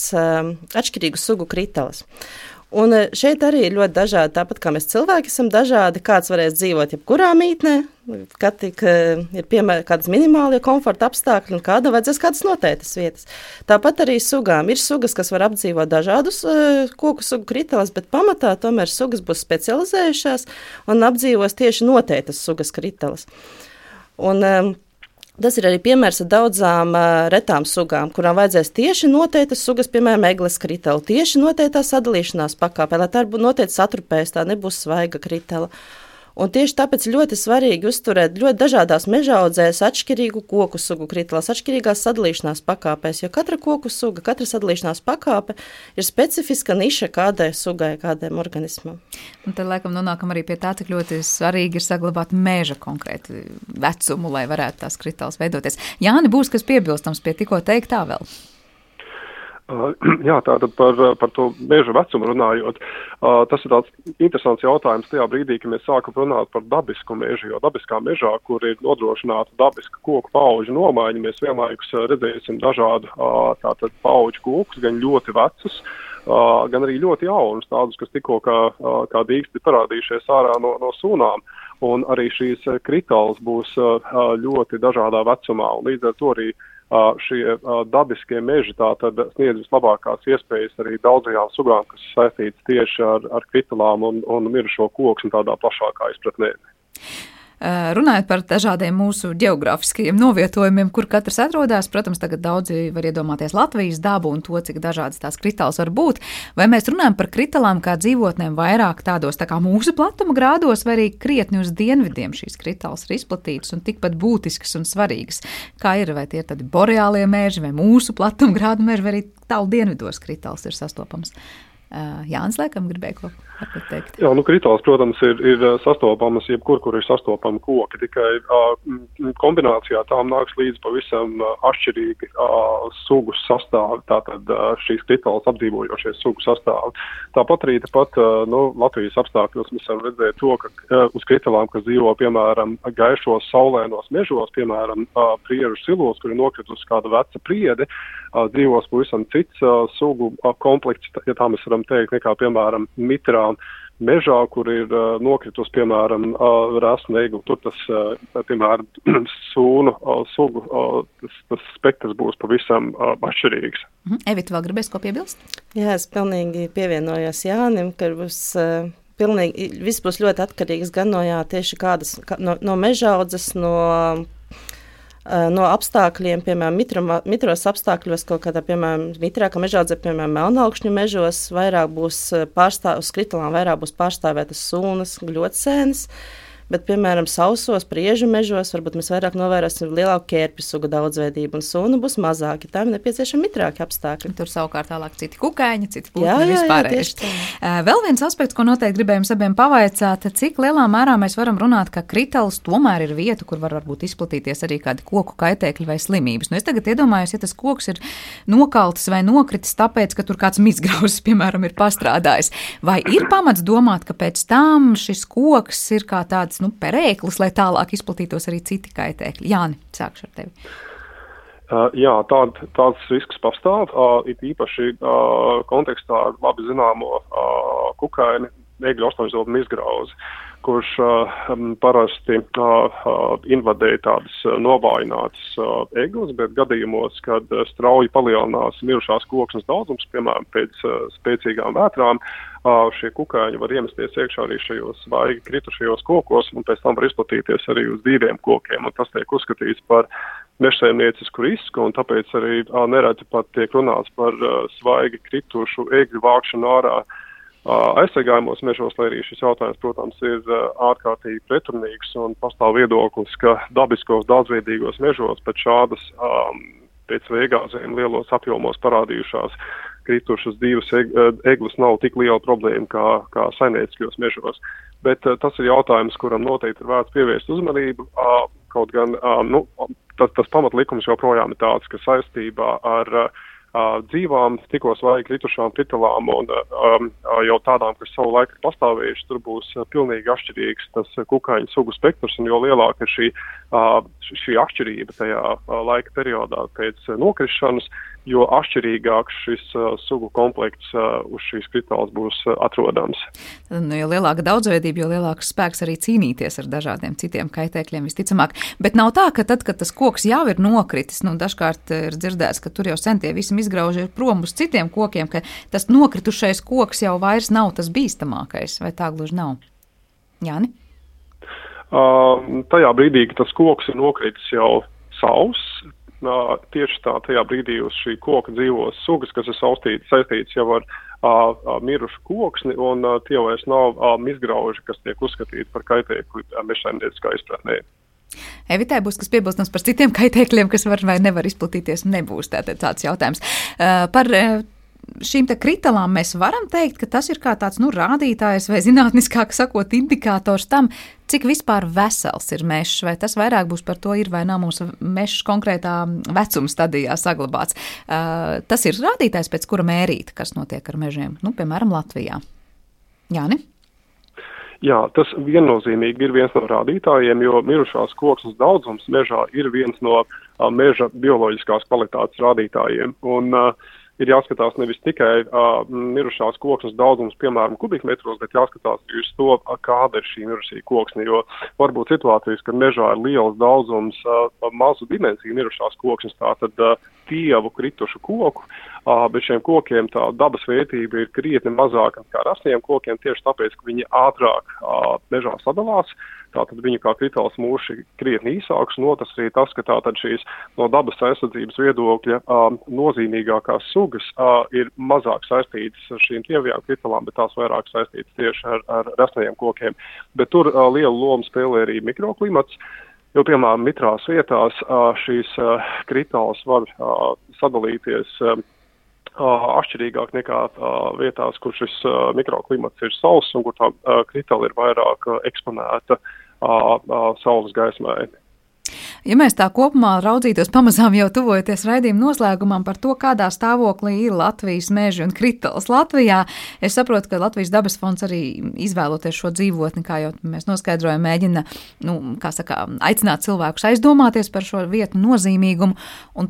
atšķirīgu sugu kritāls. Un šeit arī ir ļoti dažādi. Tāpat kā mēs cilvēki esam dažādi, kāds varēs dzīvot jebkurā mītnē, kad tik, ir piemēram kādas minimālie komforta apstākļi, un kāda vajadzēs kādas noteiktas vietas. Tāpat arī sugām ir sugas, kas var apdzīvot dažādus koku sugu kritālus, bet pamatā tomēr sugas būs specializējušās un apdzīvos tieši noteiktas sugas kritālus. Un, um, Tas ir arī piemērs ar daudzām uh, retām sugām, kurām vajadzēs tieši noteiktas sugas, piemēram, eglis kritela, tieši noteiktā sadalīšanās pakāpē, lai tā būtu noteikti satrupēs, tā nebūs svaiga kritela. Uh, Un tieši tāpēc ļoti svarīgi uzturēt ļoti dažādās mežaudzēs atšķirīgu koku sugu kritlās, atšķirīgās sadalīšanās pakāpēs, jo katra koku suga, katra sadalīšanās pakāpe ir specifiska niša kādai sugai, kādam organismam. Un tad, laikam, nonākam arī pie tā, cik ļoti svarīgi ir saglabāt meža konkrēti vecumu, lai varētu tās kritāls veidoties. Jāni, būs kas piebilstams pie tikko teiktā vēl. <clears throat> Jā, tātad par, par to meža vecumu runājot, tas ir tāds interesants jautājums tajā brīdī, kad mēs sākam runāt par dabisku mežu, jo dabiskā mežā, kur ir nodrošināta dabiska koku pauģu nomaiņa, mēs vienlaikus redzēsim dažādu tātad pauģu kokus, gan ļoti vecus, gan arī ļoti jaunus, tādus, kas tikko kā, kā dīksti parādījušies ārā no, no sūnām. Un arī šīs kritāls būs ļoti dažādā vecumā, un līdz ar to arī uh, šie dabiskie meži sniedz vislabākās iespējas arī daudzajām sugām, kas saistītas tieši ar, ar kritalām un, un mirušo koku un tādā plašākā izpratnē. Eh, runājot par dažādiem mūsu geogrāfiskajiem novietojumiem, kur katrs atrodas, protams, tagad daudzi var iedomāties Latvijas dabu un to, cik dažādas tās kritāls var būt. Vai mēs runājam par kritālām kā dzīvotnēm vairāk tādos tā kā mūsu platuma grādos, vai arī krietni uz dienvidiem šīs kritāls ir izplatītas un tikpat būtiskas un svarīgas? Kā ir, vai tie ir tādi boreālie mēži vai mūsu platuma grādu mēži, vai arī tālu dienvidos kritāls ir sastopams? Jānis Lēkam gribēja ko pateikt. Jā, nu kritāls, protams, ir, ir sastopamas jebkur, kur ir sastopama koki, tikai uh, kombinācijā tām nāks līdz pavisam atšķirīgi sugu sastāvi, tātad šīs kritāls apdzīvojošie sugu sastāvi. Tāpat arī tepat, nu, Latvijas apstākļos mēs varam redzēt to, ka uz kritālām, kas dzīvo, piemēram, gaišos saulēnos mežos, piemēram, priežu silos, kur ir nokritusi kāda veca priede, dzīvos pavisam cits sugu komplekts, ja tā mēs varam varam teikt, nekā, piemēram, mitrā mežā, kur ir uh, nokritus, piemēram, uh, rāsna eigla. Tur tas, uh, piemēram, <clears throat> sūnu uh, sugu, uh, tas, tas spektrs būs pavisam uh, atšķirīgs. Mhm. Evita, vēl gribēs ko piebilst? Jā, es pilnīgi pievienojos Jānim, ka būs. Uh, Pilnīgi, viss būs ļoti atkarīgs gan no, jā, tieši kādas, no, no mežaudzes, no no apstākļiem, piemēram, mitruma, mitros apstākļos, kaut kādā, piemēram, mitrākā mežaudzē, piemēram, melnaukšņu mežos, vairāk būs pārstāv, uz kritalām vairāk būs pārstāvētas sūnas, gļotsēnes. Bet, piemēram, sausos, priežu mežos, varbūt mēs vairāk novērosim lielāku ķērpju sugu daudzveidību, un sunu būs mazāk. Tam ir nepieciešami mitrāki apstākļi. Tur savukārt tālāk citi kukaiņi, citi putni vispārējais. Vēl viens aspekts, ko noteikti gribējām abiem pavaicāt, cik lielā mērā mēs varam runāt, ka kritāls tomēr ir vieta, kur var varbūt izplatīties arī kādi koku kaitēkļi vai slimības. Nu, es tagad iedomājos, ja tas koks ir nokaltis vai nokritis tāpēc, ka tur kāds mizgrauzis, <laughs> piemēram, ir pastrādājis. Vai ir pamats domāt, ka pēc tam šis koks ir kā tāds nu, perēklis, lai tālāk izplatītos arī citi kaitēkļi. Jāni, sākšu ar tevi. Uh, jā, tād, tāds risks pastāv. Uh, it īpaši uh, kontekstā ar labi zināmo uh, kukaini, egļu astoņzobu izgrauzi, kurš parasti invadē tādas novājinātas eglis, bet gadījumos, kad strauji palielinās mirušās koksnes daudzums, piemēram, pēc spēcīgām vētrām, šie kukaiņi var iemesties iekšā arī šajos svaigi kritušajos kokos, un pēc tam var izplatīties arī uz dzīviem kokiem, un tas tiek uzskatīts par mežsaimniecisku risku, un tāpēc arī nereti pat tiek runāts par svaigi kritušu egļu vākšanu ārā uh, aizsargājumos mežos, lai arī šis jautājums, protams, ir ārkārtīgi pretrunīgs un pastāv viedoklis, ka dabiskos daudzveidīgos mežos pēc šādas um, pēc vēgāzēm lielos apjomos parādījušās kritušas divas eglis nav tik liela problēma kā, kā saimnieciskajos mežos. Bet uh, tas ir jautājums, kuram noteikti ir vērts pievērst uzmanību. Uh, kaut gan uh, nu, tas, tas pamatlikums joprojām ir tāds, ka saistībā ar uh, dzīvām, tikko svaigi kritušām kritalām un um, jau tādām, kas savu laiku ir pastāvējušas, tur būs uh, pilnīgi atšķirīgs tas kukaiņu sugu spektrs, un jo lielāka ir šī, uh, šī atšķirība tajā uh, laika periodā pēc nokrišanas, jo atšķirīgāks šis uh, sugu komplekts uh, uz šīs kritāls būs uh, atrodams. Nu, jo lielāka daudzveidība, jo lielāks spēks arī cīnīties ar dažādiem citiem kaitēkļiem visticamāk. Bet nav tā, ka tad, kad tas koks jau ir nokritis, nu, dažkārt ir dzirdēts, ka tur jau sentie visam izgrauži prom uz citiem kokiem, ka tas nokritušais koks jau vairs nav tas bīstamākais, vai tā gluži nav? Jāni? Uh, tajā brīdī, kad tas koks ir nokritis jau savs, tieši tā tajā brīdī uz šī koka dzīvos sugas, kas ir saustītas, saistītas jau ar uh, mirušu koksni, un uh, tie vairs nav uh, izgrauži, kas tiek uzskatīti par kaitēkli mežsaimnieciskā izpratnē. Evitai būs kas piebilstams par citiem kaitēkļiem, kas var vai nevar izplatīties. Nebūs tātad tāds jautājums. Uh, par uh, šīm kritalām mēs varam teikt, ka tas ir kā tāds nu, rādītājs vai zinātniskāk sakot, indikators tam, cik vispār vesels ir mežs, vai tas vairāk būs par to, ir vai nav mūsu mežs konkrētā vecuma stadijā saglabāts. Uh, tas ir rādītājs, pēc kura mērīt, kas notiek ar mežiem, nu, piemēram, Latvijā. Jāni? Jā, tas viennozīmīgi ir viens no rādītājiem, jo mirušās koksnes daudzums mežā ir viens no uh, meža bioloģiskās kvalitātes rādītājiem. Un, uh, ir jāskatās nevis tikai uh, mirušās koksnes daudzums, piemēram, kubikmetros, bet jāskatās arī uz to, kāda ir šī mirušā koksne. Jo var būt situācijas, kad mežā ir liels daudzums uh, mazu dimensiju mirušās koksnes, tātad uh, tievu kritušu koku, uh, bet šiem kokiem tā dabas vērtība ir krietni mazāka nekā rasniem kokiem, tieši tāpēc, ka viņi ātrāk uh, mežā sadalās. Uh, tātad viņu kā kritāls mūši krietni īsāks, un otrs arī tas, ka tātad šīs no dabas aizsardzības viedokļa uh, nozīmīgākās sugas uh, ir mazāk saistītas ar šīm tievajām kritālām, bet tās vairāk saistītas tieši ar, ar resnajiem kokiem. Bet tur uh, lielu lomu spēlē arī mikroklimats. Jo, piemēram, mitrās vietās šīs kritāls var sadalīties atšķirīgāk nekā vietās, kur šis mikroklimats ir sauss un kur tā kritāla ir vairāk eksponēta saules gaismai. Ja mēs tā kopumā raudzītos, pamazām jau tuvojoties raidījuma noslēgumam par to, kādā stāvoklī ir Latvijas meži un kritāls Latvijā, es saprotu, ka Latvijas dabas fonds arī izvēloties šo dzīvotni, kā jau mēs noskaidrojam, mēģina, nu, saka, aicināt cilvēkus aizdomāties par šo vietu nozīmīgumu,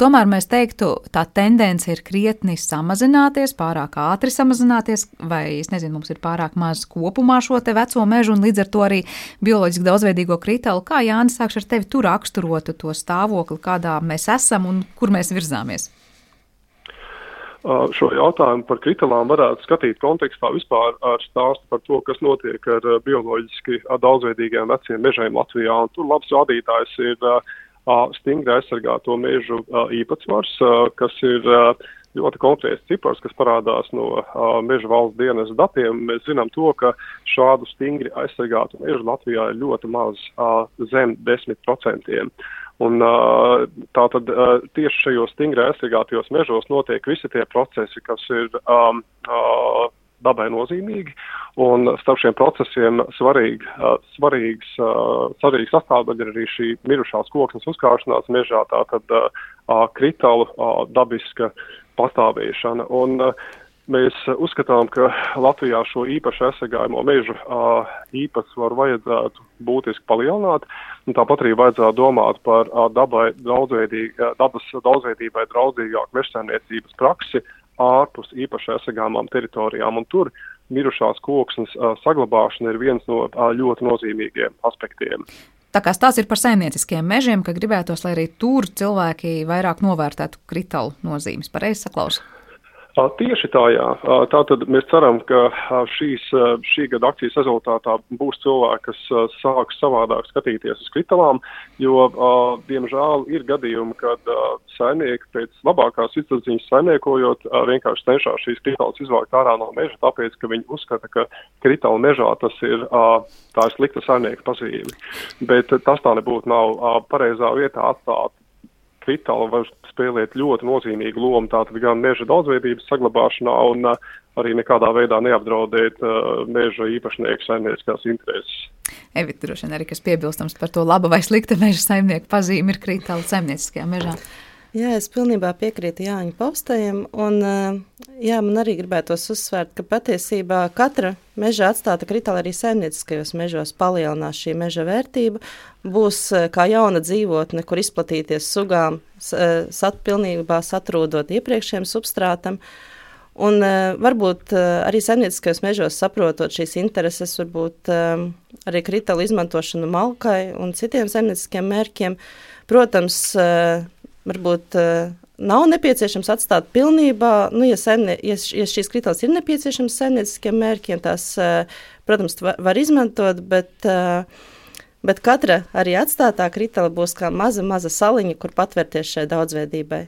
tomēr mēs teiktu, tā tendence ir krietni samazināties, pārāk ātri samazināties, vai, es nezinu, mums ir pārāk maz kopumā šo veco mežu, un līdz ar to arī bioloģiski daudzveidīgo kritālu. Kā Jānis sākš ar tevi tur raksturot? Saprotu to stāvokli, kādā mēs esam un kur mēs virzāmies? Uh, šo jautājumu par kritālām varētu skatīt kontekstā vispār ar stāstu par to, kas notiek ar uh, bioloģiski daudzveidīgiem veciem mežiem Latvijā. Un tur labs rādītājs ir uh, stingri aizsargāto mežu īpatsvars, kas ir ļoti konkrēts cipars, kas parādās no uh, Meža valsts dienas datiem. Mēs zinām to, ka šādu stingri aizsargātu mežu Latvijā ir ļoti maz uh, zem 10%. Un, uh, tātad uh, tieši šajos stingri aizsargātajos mežos notiek visi tie procesi, kas ir um, uh, dabai nozīmīgi, un starp šiem procesiem svarīgi, svarīgs, svarīgs sastāvdaļa ir arī šī mirušās koksnes uzkāršanās mežā, tātad kritālu uh, dabiska pastāvēšana. Un, uh, Mēs uzskatām, ka Latvijā šo īpaši aizsargājumu mežu uh, īpatsvaru vajadzētu būtiski palielināt. Tāpat arī vajadzētu domāt par uh, dabai dabas daudzveidībai draudzīgāku mežsaimniecības praksi ārpus īpaši aizsargājumām teritorijām. Un tur mirušās koksnes saglabāšana ir viens no ļoti nozīmīgiem aspektiem. Tā kā tās ir par saimnieciskiem mežiem, ka gribētos, lai arī tur cilvēki vairāk novērtētu kritālu nozīmes. Pareizi saklausīt. Tieši tā, jā. Tātad mēs ceram, ka šīs, šī gada akcijas rezultātā būs cilvēki, kas sāks savādāk skatīties uz kritalām, jo, diemžēl, ir gadījumi, kad saimnieki pēc labākās izsaziņas saimniekojot vienkārši cenšas šīs kritālas izvākt ārā no meža, tāpēc, ka viņi uzskata, ka kritāla mežā tas ir tā ir slikta saimnieka pazīme. Bet tas tā nebūtu nav pareizā vietā atstāt kritāla var spēlēt ļoti nozīmīgu lomu tātad gan meža daudzveidības saglabāšanā un uh, arī nekādā veidā neapdraudēt uh, meža īpašnieku saimnieciskās intereses. Evita droši vien arī, kas piebilstams par to laba vai slikta meža saimnieku pazīmi ir kritāla saimnieciskajā mežā. Jā, es pilnībā piekrītu Jāņa paustajiem, un jā, man arī gribētos uzsvērt, ka patiesībā katra meža atstāta kritāla arī saimnieciskajos mežos palielinās šī meža vērtība, būs kā jauna dzīvotne, kur izplatīties sugām, sat, pilnībā satrūdot iepriekšējiem substrātam, Un, uh, varbūt uh, arī saimnieciskajos mežos saprotot šīs intereses, varbūt uh, arī kritālu izmantošanu malkai un citiem saimnieciskiem mērķiem. Protams, uh, varbūt uh, nav nepieciešams atstāt pilnībā, nu, ja, saimnie, ja, ja šīs kritāls ir nepieciešams saimnieciskiem mērķiem, tās, uh, protams, var, izmantot, bet, uh, bet katra arī atstātā kritāla būs kā maza, maza saliņa, kur patvērties šai daudzveidībai.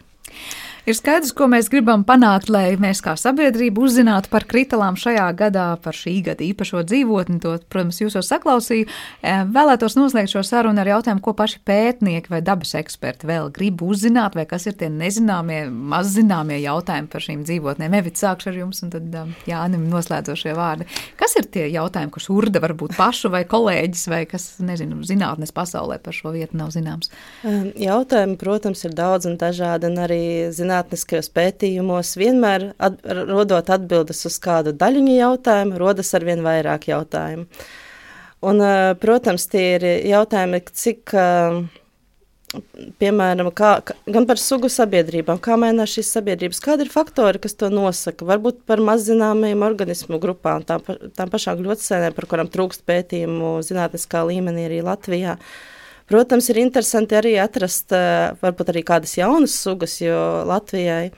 Ir skaidrs, ko mēs gribam panākt, lai mēs kā sabiedrība uzzinātu par kritalām šajā gadā, par šī gada īpašo dzīvotni. To, protams, jūs jau saklausīju. E, vēlētos noslēgt šo sarunu ar jautājumu, ko paši pētnieki vai dabas eksperti vēl grib uzzināt, vai kas ir tie nezināmie, mazzināmie jautājumi par šīm dzīvotnēm. Evit, sākšu ar jums, un tad um, Jānim noslēdzošie vārdi. Kas ir tie jautājumi, kurus urda varbūt pašu vai kolēģis, vai kas, nezinu, zinātnes pasaulē par šo vietu nav zināms? Jautājumi, protams, ir daudz un dažādi, un arī zinātnē zinātniskajos pētījumos vienmēr at, rodot atbildes uz kādu daļiņu jautājumu, rodas arvien vairāk jautājumu. Un, protams, tie ir jautājumi, cik, piemēram, kā, gan par sugu sabiedrībām, kā mainās šīs sabiedrības, kādi ir faktori, kas to nosaka, varbūt par mazzināmajiem organismu grupām, tām, tām pašām gļotsēnēm, par kurām trūkst pētījumu zinātniskā līmenī arī Latvijā. Uh, Protams, ir interesanti arī atrast eh, varbūt arī kādas jaunas sugas, jo Latvijai,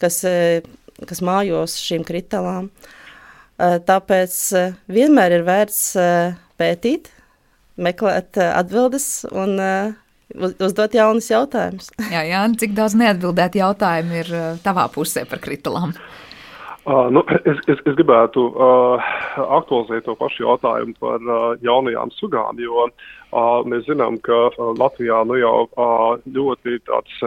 kas, eh, kas mājos šīm kritalām, eh, tāpēc vienmēr ir vērts pētīt, meklēt atbildes un uzdot jaunus jautājumus. <laughs> jā, jā, cik daudz neatbildētu jautājumu ir tavā pusē par kritalām? Uh, nu, es, es, es gribētu uh, aktualizēt to pašu jautājumu par uh, jaunajām sugām, jo uh, Mēs zinām, ka Latvijā nu jau ļoti tāds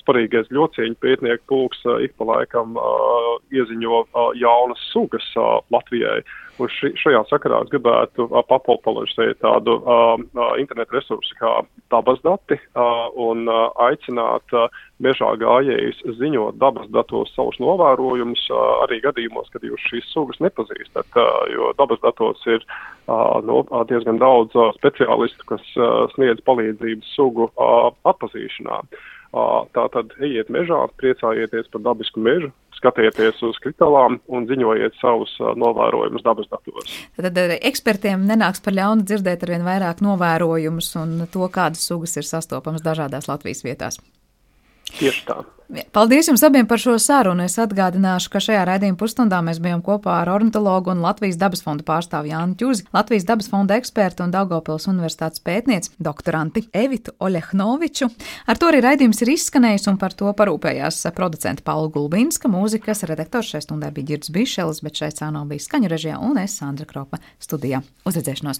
sparīgais ļocīņu pētnieku pulks ik pa laikam ieziņo jaunas sugas Latvijai. Un ši, šajā sakarā es gribētu papopularizēt tādu uh, internetu resursu kā dabas dati uh, un uh, aicināt uh, mežā gājējus ziņot dabas datos savus novērojumus, uh, arī gadījumos, kad jūs šīs sugas nepazīstat, uh, jo dabas datos ir uh, no, uh, diezgan daudz uh, speciālistu, kas uh, sniedz palīdzību sugu uh, atpazīšanā. Uh, Tātad ejiet mežā, priecājieties par dabisku mežu, skatieties uz kritālām un ziņojiet savus novērojumus dabas datos. Tad ekspertiem nenāks par ļaunu dzirdēt ar vien vairāk novērojumus un to, kādas sugas ir sastopamas dažādās Latvijas vietās. Tieši tā. Paldies jums abiem par šo sarunu. Es atgādināšu, ka šajā raidījuma pusstundā mēs bijām kopā ar ornitologu un Latvijas dabas fonda pārstāvu Jānu Čuzi, Latvijas dabas fonda ekspertu un Daugopils universitātes pētnieci doktoranti Evitu Oļehnoviču. Ar to arī raidījums ir izskanējis un par to parūpējās producenta Paula Gulbinska, mūzikas redaktors šai stundai bija Girds Bišelis, bet šeit sāno bija skaņu režijā un es Sandra Kropa studijā. Uzredzēšanos!